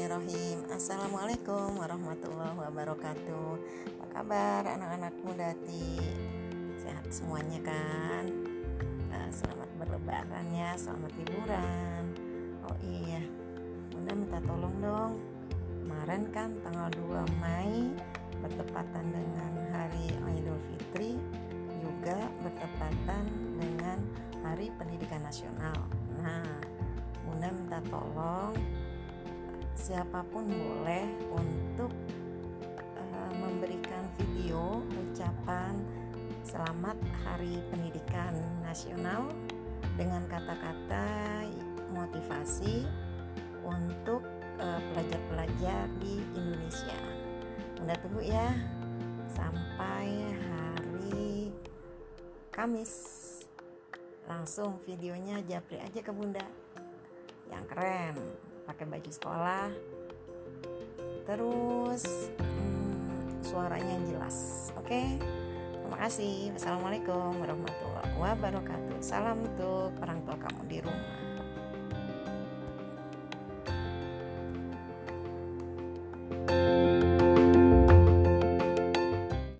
Assalamualaikum warahmatullahi wabarakatuh. Apa kabar anak-anak mudati Sehat semuanya kan? Nah, Selamat berlebaran ya Selamat liburan. Oh iya Bunda minta tolong dong. Kemarin kan tanggal 2 Mei Bertepatan dengan hari Idul Fitri Juga bertepatan dengan Hari Pendidikan Nasional. Nah Bunda minta tolong siapa pun boleh untuk uh, memberikan video ucapan selamat Hari Pendidikan Nasional dengan kata-kata motivasi untuk pelajar pelajar-pelajar di Indonesia. Bunda tunggu ya sampai hari Kamis. Langsung videonya japri aja ke Bunda. Yang keren pakai baju sekolah. Terus hmm, suaranya yang jelas oke? Okay? terima kasih. Wassalamualaikum warahmatullahi wabarakatuh. Salam untuk orang tua kamu di rumah